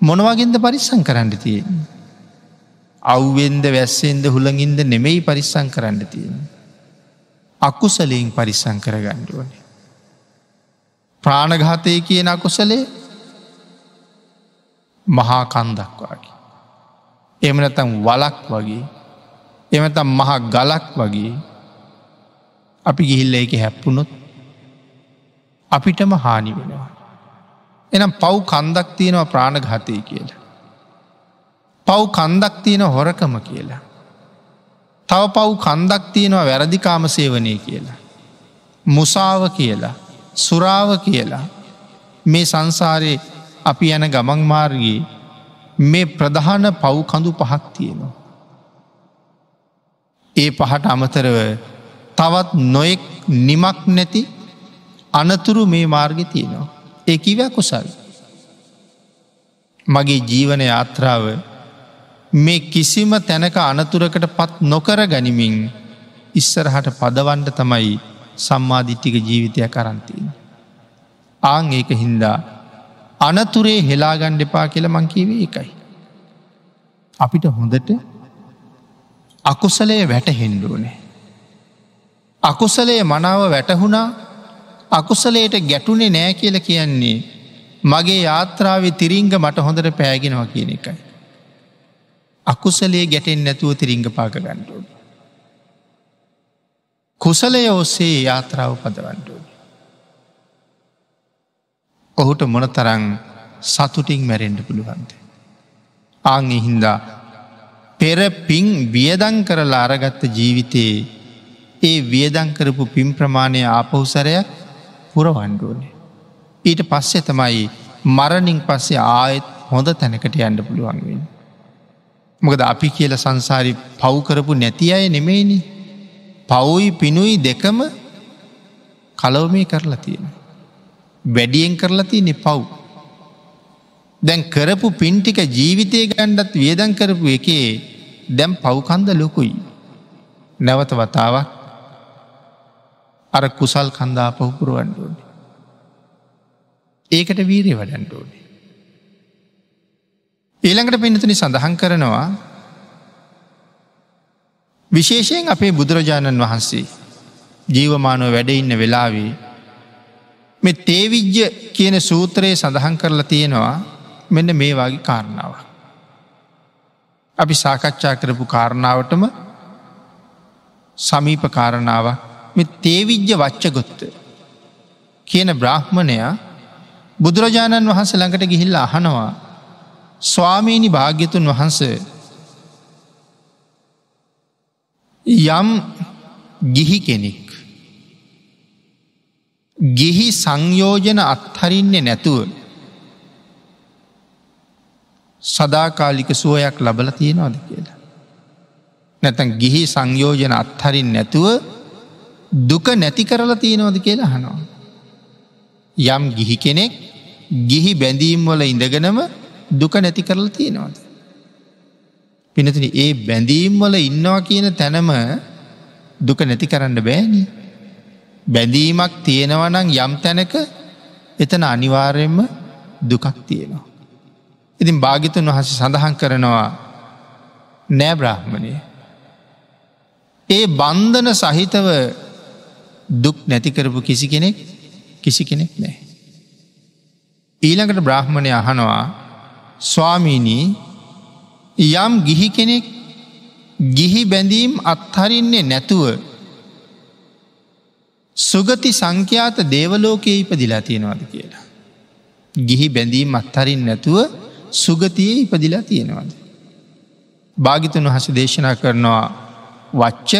මොනවගෙන්ද පරිස්සං කරන්න තියෙන. අව්වෙන්ද වැස්සෙන්ද හුළඟින්ද නෙමෙයි පරිස්සං කරන්න තියෙන. අකුසලයෙන් පරිස්සං කරගණ්ඩ ඕනේ. ප්‍රාණඝාතය කියන අකුසලේ මහා කන්දක්වාගේ. එමනතම් වලක් වගේ එමතම් මහා ගලක් වගේ අපි ගිහිල්ල එක හැප්පුුණොත් අපිටම හානි වෙනවා. එනම් පව් කන්දක් තියෙනවා ප්‍රාණඝාතය කියලා. පව් කන්දක් තියෙන හොරකම කියලා. තව පව් කන්දක් තියෙනවා වැරදිකාම සේවනය කියලා. මුසාව කියලා සුරාව කියලා මේ සංසාරයේ අපි යන ගමන් මාර්ගයේ මේ ප්‍රධාන පව් කඳු පහක් තියෙනවා. ඒ පහට අමතරව තවත් නොයෙක් නිමක් නැති අනතුරු මේ මාර්ග තියෙනවා. ඒ කිව කුසල්. මගේ ජීවන යාත්‍රාව මේ කිසිම තැනක අනතුරකට පත් නොකර ගනිමින් ඉස්සරහට පදවන්ඩ තමයි සම්මාධිට්ටික ජීවිතය කරන්තිීන්. ආං ඒක හින්දා අනතුරේ හෙලාගණ්ඩ එපා කියල මංකිවේ එකයි. අපිට හොඳට අකුසලේ වැටහෙන්ඩුවනේ. අකුසලේ මනාව වැටහුණා අකුසලයට ගැටුනේ නෑ කියල කියන්නේ මගේ යාත්‍රාවේ තිරිංග මට හොඳට පෑගෙනවා කියන එකයි. අකුසලේ ගැටෙන් නැතුව තිරිංග පාක ගණ්ඩුව. කුසලය ඔස්සේ යාත්‍රාව පදවන්ඩුව. ඔහුට මොන තරං සතුටින් මැරෙන්ඩ පුළුවන්ද. ආං හින්දා පෙර පින් වියදන් කරලා අරගත්ත ජීවිතයේ ඒ වියදං කරපු පින් ප්‍රමාණය ආපහුසරයක් පුරවන්ඩුවනේ. ඊට පස්සේ තමයි මරණින් පස්සේ ආයෙත් හොඳ තැනකට යන්න පුළුවන්වෙන්. මොකද අපි කියල සංසාරි පව්කරපු නැති අය නෙමෙයිනි. පවුයි පිනුයි දෙකම කලවමේ කරලා තියෙන. වැඩියෙන් කරලා තියනෙ පව්. දැන් කරපු පින්ටික ජීවිතය ගණ්ඩත් වියදන් කරපු එකේ දැම් පව්කන්ද ලොකුයි. නැවත වතාවක් අර කුසල් කන්දා පහුපුරුවන්ඩුවනි. ඒකට වීරය වඩන්ඩෝනේ. ඊළඟට පිනතුනි සඳහන් කරනවා විශේෂයෙන් අපේ බුදුරජාණන් වහන්සේ ජීවමානුව වැඩඉන්න වෙලාවේ මෙ තේවිජ්‍ය කියන සූත්‍රයේ සඳහන් කරලා තියෙනවා මෙන්න මේ වගේ කාරණාව. අපි සාකච්ඡා කරපු කාරණාවටම සමීප කාරණාව මෙ තේවිජ්‍ය වච්චගොත්ත කියන බ්‍රහ්මණයා බුදුරජාණන් වහන්ස ළඟට ගිහිල්ල අහනවා ස්වාමීණි භාග්‍යතුන් වහන්ස යම් ගිහි කෙනෙක් ගිහි සංයෝජන අත්හරින්නේ නැතුව සදාකාලික සුවයක් ලබල තියෙනවාද කියලා. නැතන් ගිහි සංයෝජන අත්හරින් නැතුව දුක නැති කරලා තියෙනවද කියලා හනවා. යම් ගිහි කෙනෙක් ගිහි බැඳීම් වල ඉඳගෙනම දුක නැති කරලා තියෙනවාද. පිනතින ඒ බැඳීම් වල ඉන්නවා කියන තැනම දුක නැති කරන්න බෑනි. බැඳීමක් තියෙනවනං යම් තැනක එතන අනිවාර්යෙන්ම දුකක් තියෙනවා. ඉතින් භාගිතුන් වහස සඳහන් කරනවා නෑ බ්‍රහ්මණය. ඒ බන්ධන සහිතව දුක් නැතිකරපු කිසි කෙනෙක් කිසි කෙනෙක් නෑ. ඊළඟට බ්‍රහ්මණය අහනවා ස්වාමීනී යම් ගිහි කෙනෙක් ගිහි බැඳීම් අත්හරින්නේ නැතුව සුගති සංඛ්‍යාත දේවලෝකයේ ඉපදිලා තියෙනවාද කියලා. ගිහි බැඳීම් අත්හරින් නැතුව සුගතියේ ඉපදිලා තියෙනවාද. භාගිතුන් වහස දේශනා කරනවා වච්ච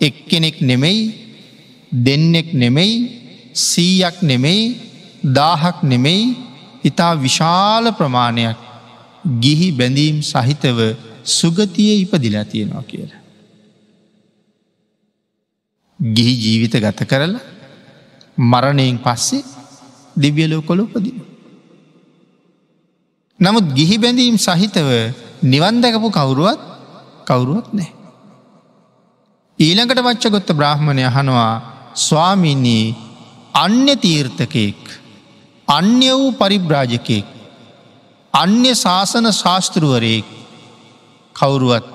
එක්කෙනෙක් නෙමෙයි දෙන්නෙක් නෙමෙයි සීයක් නෙමෙයි දාහක් නෙමෙයි ඉතා විශාල ප්‍රමාණයක් ගිහි බැඳීම් සහිතව සුගතිය ඉපදිලා තියෙනවා කියලා. ගිහි ජීවිත ගත කරලා මරණයෙන් පස්සේ දිව්‍යලෝ කොළ උපදින. නමුත් ගිහි බැඳීම් සහිතව නිවන් දැකපු කවුරුවත් කවුරුවත් නෑ. ඊළඟට වච්චගොත්ත බ්‍රහ්මණය හනවා ස්වාමීන්නේ අන්‍ය තීර්ථකයෙක් අන්‍ය වූ පරිබ්‍රාජකයෙක් අන්‍ය ශාසන ශාස්තෘුවරයෙක් කවුරුවත්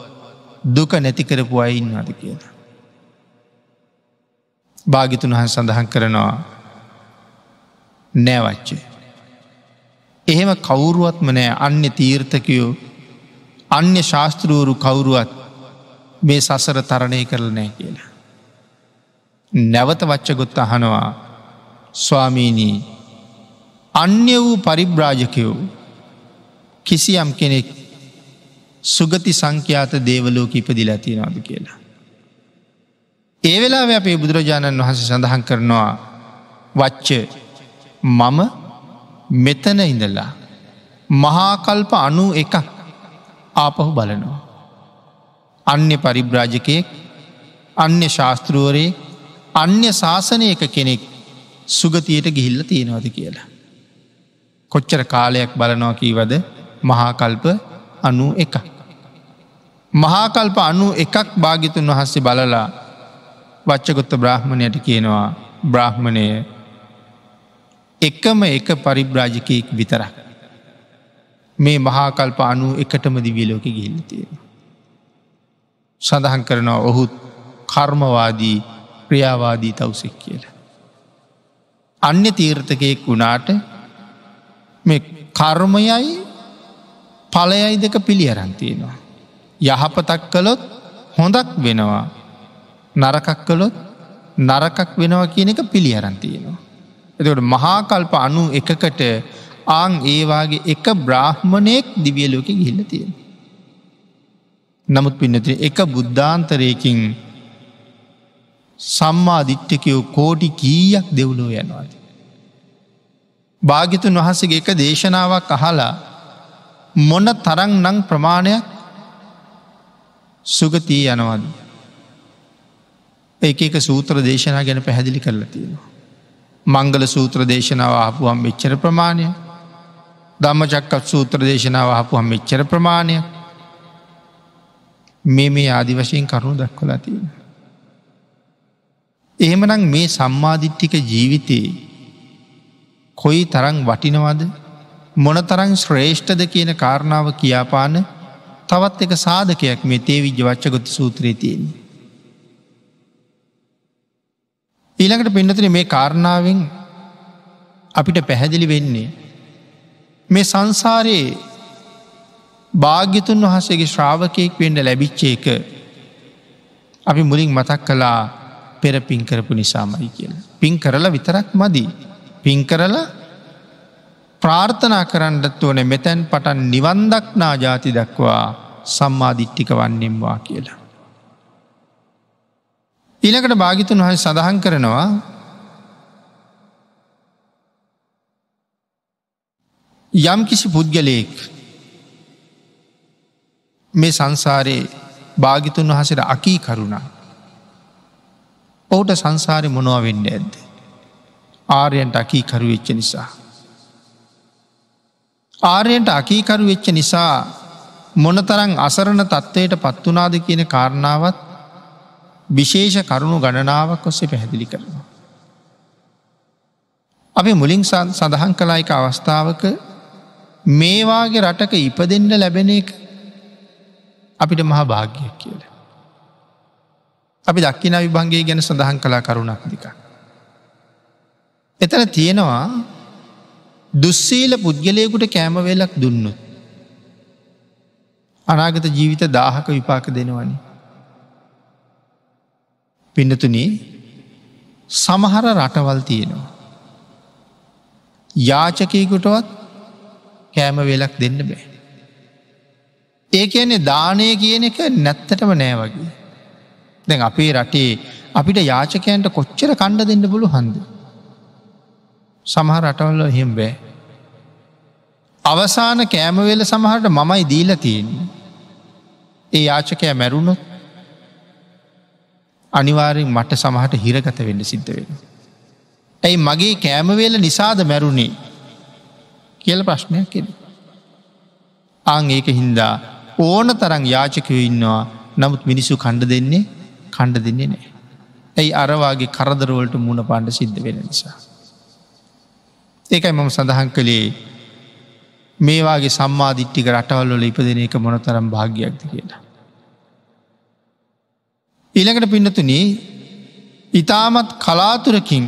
දුක නැතිකරපු අයින්නවාද කියලා. භාගිතුන් වහන් සඳහන් කරනවා නෑවච්චේ. එහෙම කවුරුවත්ම නෑ අන්‍ය තීර්ථකයෝ අන්‍ය ශාස්තෘූරු කවුරුවත් මේ සසර තරණය කරල නෑ කියලා. නැවත වච්චගොත්ත අහනවා ස්වාමීනී අන්‍ය වූ පරිබ්‍රාජකයෝ කිසියම් කෙනෙක් සුගති සංඛ්‍යාත දේවලෝක ඉපදිලා තියෙනවාද කියලා. ඒ වෙලා අපේ බුදුරජාණන් වහස සඳහන් කරනවා වච්ච මම මෙතන ඉඳලා මහාකල්ප අනු එකක් ආපහු බලනවා. අන්‍ය පරිබ්‍රාජකයෙක් අන්‍ය ශාස්තෘුවරේ අන්‍ය ශාසනයක කෙනෙක් සුගතියට ගිහිල්ල තියෙනවද කියලා. කොච්චර කාලයක් බලනවා කීවද මහාකල්ප අනු එක. මහාකල්ප අනු එකක් භාගිතුන් වහන්සේ බලලා වච්චගොත්ත බ්‍රහ්මණයට කියනවා බ්‍රහ්මණය එකම එක පරිබ්‍රාජකයෙක් විතරක්. මේ මහාකල්ප අනු එකටම දිවියලෝක ගිහිල්ල තියෙන. සඳහන් කරනවා ඔහුත් කර්මවාදී ක්‍රියාවාදී තවසෙක් කියලා. අන්‍ය තීර්ථකයෙක් වුණාට මේ කර්මයයි පලයයි දෙක පිළි අරන්තියෙනවා. යහපතක් කළොත් හොඳක් වෙනවා නරකක් කළොත් නරකක් වෙනවා කියන එක පිළි අරන්තියෙනවා. එතකට මහාකල්ප අනු එකකට ආං ඒවාගේ එක බ්‍රාහ්මණයෙක් දිවියලෝක ගිහිල්ල තියෙන. නමුත් පින්නති එක බුද්ධාන්තරයකින් සම්මා දිට්ටකයෝ කෝටි කීයක් දෙව්ලෝ යනවාද. භාගිතුන් වහසගේ එක දේශනාවක් අහලා මොන තරං නං ප්‍රමාණයක් සුගතිී යනවාද. එක එක සූත්‍ර දේශනා ගැන පැහැදිලි කරලා තියෙනවා. මංගල සූත්‍ර දේශනාව ආපුුවම් මෙච්චර ප්‍රමාණය ධම්ම චක්කත් සූත්‍ර දේශනාව ආපුුවම් මෙච්චර ප්‍රමාණය මේ මේ ආදි වශයෙන් කරුණු දක්වලා තියෙන. එහෙමනම් මේ සම්මාධිට්ටික ජීවිතයේ කොයි තරං වටිනවද මොන තරං ශ්‍රේෂ්ඨද කියන කාරණාව කියාපාන තවත් එක සාධකයක් මේ තේ විජ්‍ය වච්චගොත්ත සූත්‍රයේ තියෙන්නේ. ඊළඟට පින්නතුන මේ කාරණාවෙන් අපිට පැහැදිලි වෙන්නේ. මේ සංසාරයේ භාග්‍යතුන් වහසගේ ශ්‍රාවකයෙක් වෙන්ඩ ලැබිච්ච එක අපි මුලින් මතක් කලා පෙර පින් කරපු නිසාමයි කියලා. පින් කරලා විතරක් මදී. පින් කරලා ප්‍රාර්ථනා කරන්නත් ඕන මෙතැන් පටන් නිවන්දක්නා ජාති දක්වා සම්මාධිට්ටික වන්නෙම්වා කියලා. ඊළකට භාගිතුන් වහස සඳහන් කරනවා යම් කිසි පුද්ගලයෙක් මේ සංසාරයේ භාගිතුන් වහසට අකී කරුණා. ඔහුට සංසාරය මොනවා වෙන්න ඇද්ද. ආරයන්ට අකීකරු වෙච්ච නිසා. ආරයන්ට අකීකරු වෙච්ච නිසා මොනතරං අසරණ තත්ත්වයට පත්වනාද කියන කාරණාවත් විශේෂ කරුණු ගණනාවක් ඔස්සේ පැහැදිලි කරනවා. අපි මුලින් සඳහන් කලායික අවස්ථාවක මේවාගේ රටක ඉපදෙන්ට ලැබෙන එක අපිට මහා භාග්‍යයක් කියල. අපි දක්කින විභන්ගේ ගැන සඳහන් කලා කරුණක් දික. එතන තියෙනවා දුස්සීල පුද්ගලයකුට කෑමවෙලක් දුන්නුත්. අනාගත ජීවිත දාහක විපාක දෙනවනි. පිඩතුනේ සමහර රටවල් තියෙනවා. යාචකයකුටවත් කෑම වෙලක් දෙන්න බෑ. ඒ කියන්නේ දානය කියන එක නැත්තටම නෑ වගේ. දැන් අපේ රටේ අපිට යාචකයන්ට කොච්චර කණ්ඩ දෙන්න පුළු හන්ද. සමහ රටවල්ල එහෙම් බෑ. අවසාන කෑමවෙල සමහට මමයි දීල තියෙන්නේ. ඒ යාචකය මැරුණොත් අනිවාරෙන් මට සමහට හිරගත වෙන්න සිද්ධ වෙන. ඇයි මගේ කෑමවේල නිසාද මැරුණේ කියල ප්‍රශ්නයක් කෙන. ආං ඒක හින්දා ඕන තරං යාචකයෝ ඉන්නවා නමුත් මිනිස්සු කණ්ඩ දෙන්නේ කණ්ඩ දෙන්නේ නෑ. ඇයි අරවාගේ කරදරවලට මුණ පාණ්ඩ සිද්ධ වෙන නිසා. ඒකයි මම සඳහන් කළේ මේවාගේ සම්මාධිට්ටික රටවල්ල ඉපදෙන එක මොනතරම් භාග්‍යයක්ද කියලා. ඊළඟට පින්නතුන ඉතාමත් කලාතුරකින්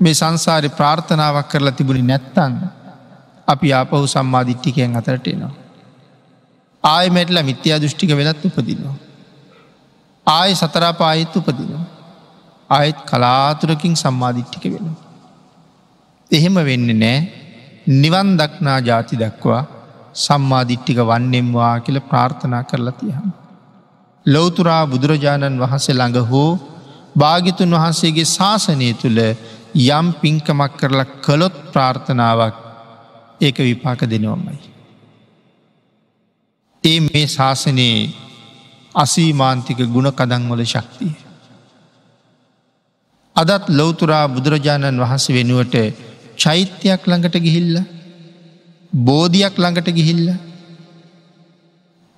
මේ සංසාරය ප්‍රාර්ථනාවක් කරලා තිබුණි නැත්තන්න අපි ආපහු සම්මාධිට්ටිකයන් අතරට එනවා. ආය මැටල මිත්‍යා දෘෂ්ටික වෙලත් උපදිනවා. ආය සතරාපායත් උපදිනවා. ආයත් කලාතුරකින් සම්මාධිට්ටික වෙන. එහෙම වෙන්න නෑ නිවන් දක්නා ජාති දක්වා සම්මාධිට්ටික වන්නෙම්වා කියල ප්‍රාර්ථනා කරලා තියහම. ලොවතුරා බුදුරජාණන් වහන්සේ ළඟ හෝ භාගිතුන් වහන්සේගේ ශාසනය තුළ යම් පින්කමක් කරලා කළොත් ප්‍රාර්ථනාවක් ඒක විපාක දෙනවමයි. ඒ මේ ශාසනයේ අසීමාන්තික ගුණ කදංවල ශක්තිය. අදත් ලොවතුරා බුදුරජාණන් වහස වෙනුවට චෛත්‍යයක් ළඟට ගිහිල්ල බෝධයක් ළඟට ගිහිල්ල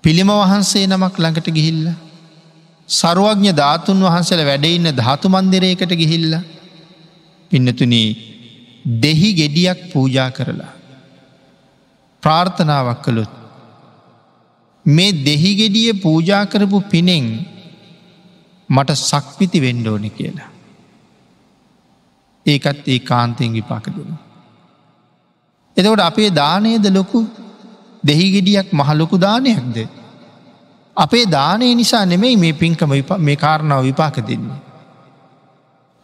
පිළිම වහන්සේ නමක් ළඟට ගිහිල්ල. සරුවඥ ධාතුන් වහන්සල වැඩඉන්න ධාතු මන්දිරයකට ගිහිල්ල. පින්නතුනී දෙහි ගෙඩියක් පූජා කරලා. ප්‍රාර්ථනාවක් කළොත්. මේ දෙහිගෙඩිය පූජා කරපු පිනෙන් මට සක්විති වෙන්ඩෝන කියලා. ඒකත් ඒ කාන්තයෙන් විපාක දෙන. එතකොට අපේ දානයද ලොකු දෙහිගෙඩියක් මහලොකු දානයක්ද. අපේ දානය නිසා නෙමෙයි මේ පින්කම මේ කාරණාව විපාක දෙන්නේ.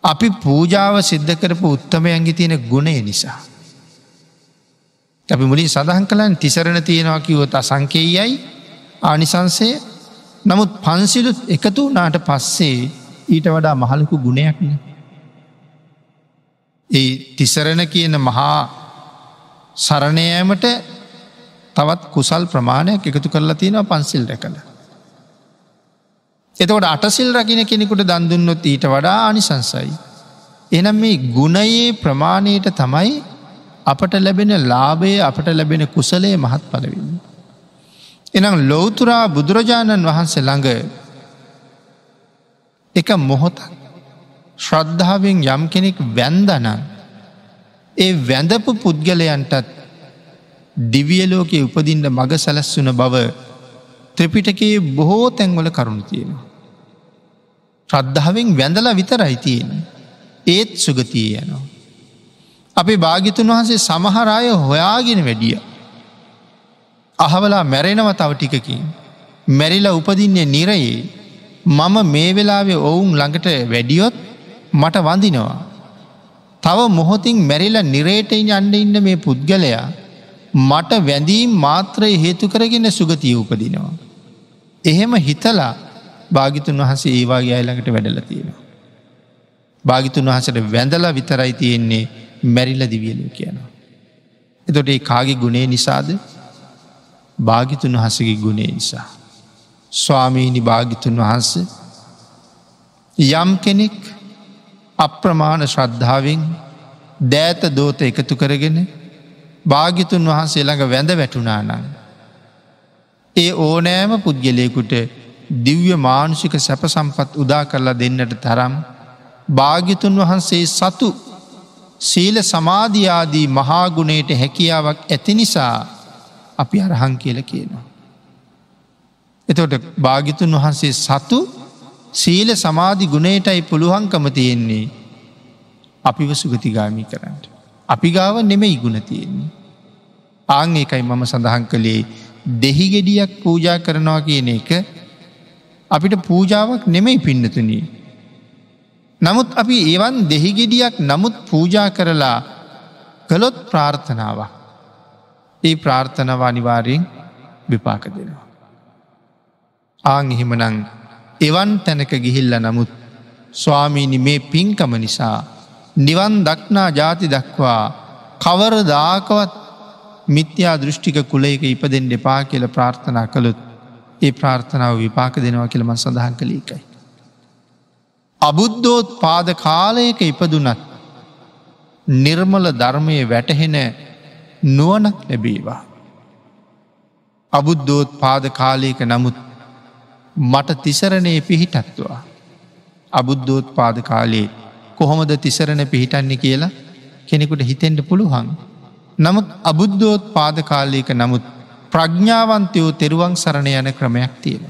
අපි පූජාව සිද්ධ කරපු උත්තමයන්ගේ තියෙන ගුණය නිසා. අපි මුලින් සඳහන් කලන් තිසරණ තියෙනවා කිවොත් අසංකේයයි ආනිසන්සේ නමුත් පන්සිලුත් එකතු වනාට පස්සේ ඊට වඩා මහලකු ගුණයක්න. ඒ තිසරණ කියන මහා සරණයෑමට තවත් කුසල් ප්‍රමාණයක් එකතු කරලා තියෙනවා පන්සිල් රැකළ. එතකොට අටසිල් රකින කෙනෙකුට දන්දුන්නොත් ඊට වඩා අනිසංසයි. එනම් මේ ගුණයේ ප්‍රමාණයට තමයි අපට ලැබෙන ලාභය අපට ලැබෙන කුසලේ මහත් පලවෙන්න. එනම් ලෝතුරා බුදුරජාණන් වහන්සේ ළඟ එක මොහොත ශ්‍රද්ධාවෙන් යම් කෙනෙක් වැන්දනන් ඒ වැඳපු පුද්ගලයන්ටත් දිවියලෝකයේ උපදින්ට මග සැලස්වන බව ත්‍රපිටකයේ බොහෝ තැන්වල කරුණු තියෙනවා. ශ්‍රද්ධාවෙන් වැඳලා විතරයි තියෙන. ඒත් සුගතිය යනවා. අපි භාගිතුන් වහන්සේ සමහරාය හොයාගෙන වැඩිය. අහවලා මැරෙනව තව ටිකකින්. මැරිලා උපදින්නේ නිරයේ මම මේ වෙලාවේ ඔවුන් ළඟට වැඩියොත් මට වඳිනවා. තව මොහොතින් මැරිලා නිරේටයින් අන්ඩ ඉන්න මේ පුද්ගලයා මට වැඳීම් මාත්‍රය හේතු කරගෙන සුගතිය උපදිනවා. එහෙම හිතලා භාගිතුන් වහසේ ඒවාගේ අයිළඟට වැඩල තියෙනවා. භාගිතුන් වහසට වැඳලා විතරයි තියෙන්නේ මැරිල්ල දිවියලු කියනවා. එතොට ඒ කාගේ ගුණේ නිසාද භාගිතුන් වහසගේ ගුණේ නිසා. ස්වාමීණි භාගිතුන් වහන්ස යම් කෙනෙක් අප්‍රමාණ ශ්‍රද්ධාවෙන් දෑත දෝත එකතු කරගෙන භාගිතුන් වහන්සේ ළඟ වැඳ වැටුනානං. ඒ ඕනෑම පුද්ගලයකුට දිව්‍ය මානුෂික සැප සම්පත් උදා කරලා දෙන්නට තරම් භාගිතුන් වහන්සේ සතු සීල සමාධයාදී මහාගුණයට හැකියාවක් ඇති නිසා අපි අරහං කියල කියනවා. එතොට භාගිතුන් වහන්සේ සතු සීල සමාධි ගුණයටයි පුළුවන්කම තියෙන්නේ අපිව සුගතිගාමී කරන්නට. අපි ගාව නෙමෙයි ගුණ තියෙන්නේ. ආං ඒකයි මම සඳහන් කළේ දෙහිගෙඩියක් පූජා කරනවා කියන එක අපිට පූජාවක් නෙමෙයි පින්නතුනී. නමුත් අපි ඒවන් දෙහිගෙඩියක් නමුත් පූජා කරලා කළොත් ප්‍රාර්ථනාවක්. ඒ ප්‍රාර්ථනව අනිවාරයෙන් විපාක දෙනවා. ආං එහෙමනං එවන් තැනක ගිහිල්ල නමුත් ස්වාමීනි මේ පින්කම නිසා නිවන් දක්නා ජාති දක්වා කවරදාකවත් මිත්‍යා දෘෂ්ටික කුලේක ඉපදෙන් දෙපා කියල ප්‍රාර්ථනා කළොත් ඒ ප්‍රාර්ථනාව විපාක දෙනවා කියලම සඳහන් කළ එකයි. අබුද්ධෝත් පාද කාලයක ඉපදුනත් නිර්මල ධර්මය වැටහෙන නුවනක් ලැබේවා. අබුද්ධෝත් පාද කාලයක නමුත් මට තිසරණය පිහිටත්වා. අබුද්ධෝත් පාද කාලේ කොහොමද තිසරණ පිහිටන්නේ කියලා කෙනෙකුට හිතෙන්ට පුළුවන්. නමුත් අබුද්ධෝත් පාද කාලයක නමුත් ප්‍රඥ්ඥාවන්තයෝ තෙරුවන් සරණ යන ක්‍රමයක් තියෙන.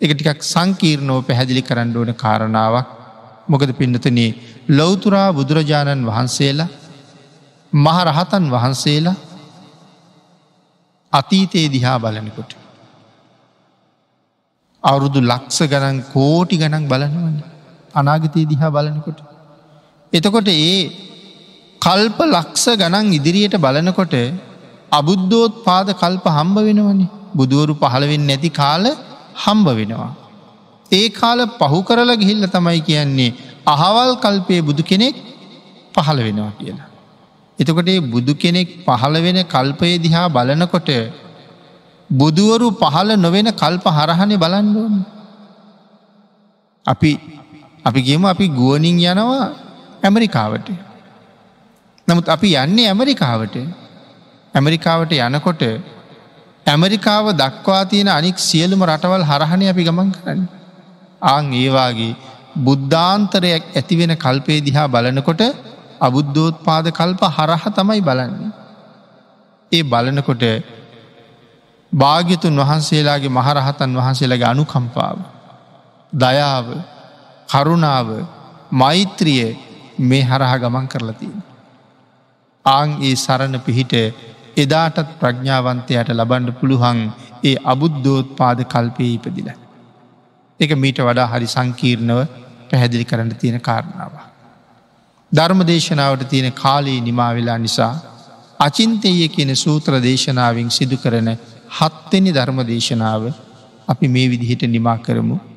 එක ටිකක් සංකීර්ණෝ පැහැදිලි කරන්න ඕන කාරණාවක් මොකද පින්නතනේ ලොවතුරා බුදුරජාණන් වහන්සේලා මහරහතන් වහන්සේලා අතීතයේ දිහා බලනකොට. අවුරුදු ලක්ෂ ගණන් කෝටි ගණන් බලනවන අනාගතය දිහා බලනකොට. එතකොට ඒ කල්ප ලක්ෂ ගණන් ඉදිරියට බලනකොට අබුද්ධෝත් පාද කල්ප හම්බ වෙනවනි බුදුවරු පහළවෙන් නැති කාල හම්බ වෙනවා. ඒ කාල පහු කරලා ගිහිල්ල තමයි කියන්නේ අහවල් කල්පය බුදු කෙනෙක් පහළ වෙනවා කියලා. එතකොට බුදු කෙනෙක් පහළ වෙන කල්පය දිහා බලනකොට බුදුවරු පහළ නොවෙන කල්ප හරහණය බලන්ඩුවන. අපි අපි ගේම අපි ගුවනින් යනවා ඇමරිකාවට. නමුත් අපි යන්නේ ඇමරිකාවට ඇමරිකාවට යනකොට ඇමරිකාව දක්වා තියෙන අනික් සියලුම රටවල් හරහණය අපි ගමන් කරන්න. ආං ඒවාගේ බුද්ධාන්තරයක් ඇතිවෙන කල්පේ දිහා බලනකොට අබුද්ධෝත් පාද කල්ප හරහ තමයි බලන්නේ. ඒ බලනකොට භාග්‍යතුන් වහන්සේලාගේ මහරහතන් වහන්සේලගේ අනුකම්පාව. දයාව කරුණාව මෛත්‍රිය මේ හරහා ගමන් කරලතින්. ආං ඒ සරණ පිහිට එදාටත් ප්‍රඥාවන්තයට ලබන්ඩ පුළුවන් ඒ අබුද්ධෝත් පාද කල්පය ඉපදිල. එක මීට වඩා හරි සංකීර්ණව පැහැදිලි කරන්න තියෙන කාරණාව. ධර්ම දේශනාවට තියෙන කාලයේ නිමාවෙලා නිසා අචින්තය කියන සූත්‍ර දේශනාවෙන් සිදු කරන හත්වෙනි ධර්ම දේශනාව අපි මේ විදිහට නිමා කරමු.